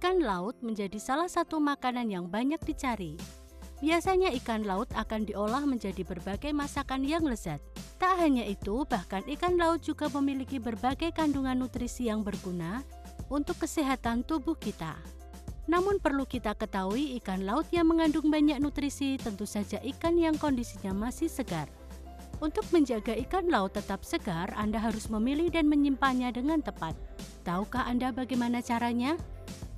Ikan laut menjadi salah satu makanan yang banyak dicari. Biasanya ikan laut akan diolah menjadi berbagai masakan yang lezat. Tak hanya itu, bahkan ikan laut juga memiliki berbagai kandungan nutrisi yang berguna untuk kesehatan tubuh kita. Namun perlu kita ketahui ikan laut yang mengandung banyak nutrisi tentu saja ikan yang kondisinya masih segar. Untuk menjaga ikan laut tetap segar, Anda harus memilih dan menyimpannya dengan tepat. Tahukah Anda bagaimana caranya?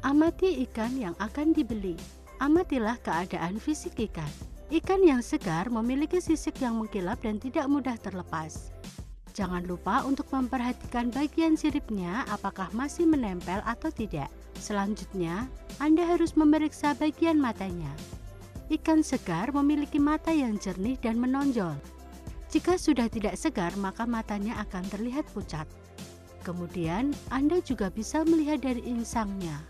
Amati ikan yang akan dibeli. Amatilah keadaan fisik ikan. Ikan yang segar memiliki sisik yang mengkilap dan tidak mudah terlepas. Jangan lupa untuk memperhatikan bagian siripnya apakah masih menempel atau tidak. Selanjutnya, Anda harus memeriksa bagian matanya. Ikan segar memiliki mata yang jernih dan menonjol. Jika sudah tidak segar, maka matanya akan terlihat pucat. Kemudian, Anda juga bisa melihat dari insangnya.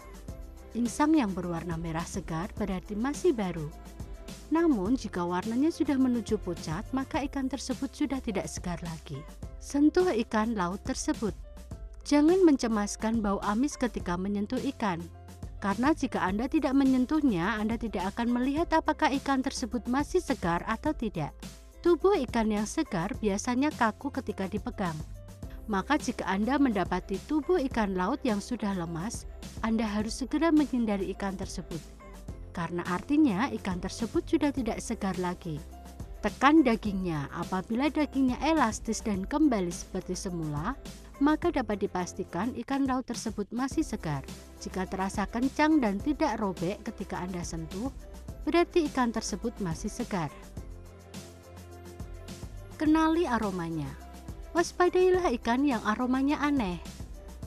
Insang yang berwarna merah segar berarti masih baru. Namun, jika warnanya sudah menuju pucat, maka ikan tersebut sudah tidak segar lagi. Sentuh ikan laut tersebut. Jangan mencemaskan bau amis ketika menyentuh ikan. Karena jika Anda tidak menyentuhnya, Anda tidak akan melihat apakah ikan tersebut masih segar atau tidak. Tubuh ikan yang segar biasanya kaku ketika dipegang. Maka jika Anda mendapati tubuh ikan laut yang sudah lemas, anda harus segera menghindari ikan tersebut, karena artinya ikan tersebut sudah tidak segar lagi. Tekan dagingnya, apabila dagingnya elastis dan kembali seperti semula, maka dapat dipastikan ikan laut tersebut masih segar. Jika terasa kencang dan tidak robek ketika Anda sentuh, berarti ikan tersebut masih segar. Kenali aromanya. Waspadailah ikan yang aromanya aneh.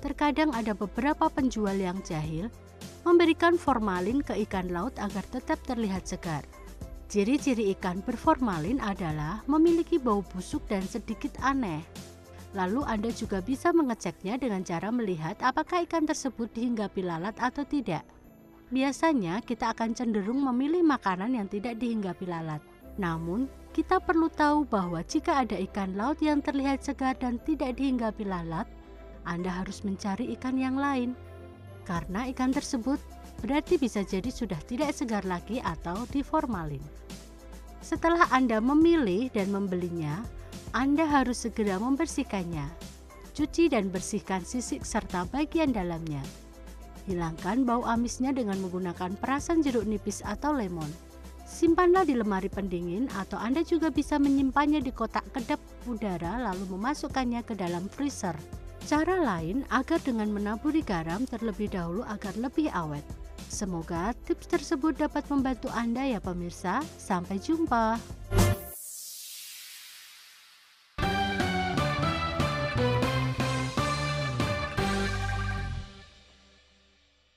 Terkadang ada beberapa penjual yang jahil memberikan formalin ke ikan laut agar tetap terlihat segar. Ciri-ciri ikan berformalin adalah memiliki bau busuk dan sedikit aneh. Lalu Anda juga bisa mengeceknya dengan cara melihat apakah ikan tersebut dihinggapi lalat atau tidak. Biasanya kita akan cenderung memilih makanan yang tidak dihinggapi lalat. Namun, kita perlu tahu bahwa jika ada ikan laut yang terlihat segar dan tidak dihinggapi lalat, anda harus mencari ikan yang lain. Karena ikan tersebut berarti bisa jadi sudah tidak segar lagi atau diformalin. Setelah Anda memilih dan membelinya, Anda harus segera membersihkannya. Cuci dan bersihkan sisik serta bagian dalamnya. Hilangkan bau amisnya dengan menggunakan perasan jeruk nipis atau lemon. Simpanlah di lemari pendingin atau Anda juga bisa menyimpannya di kotak kedap udara lalu memasukkannya ke dalam freezer. Cara lain agar dengan menaburi garam terlebih dahulu agar lebih awet. Semoga tips tersebut dapat membantu Anda ya pemirsa. Sampai jumpa.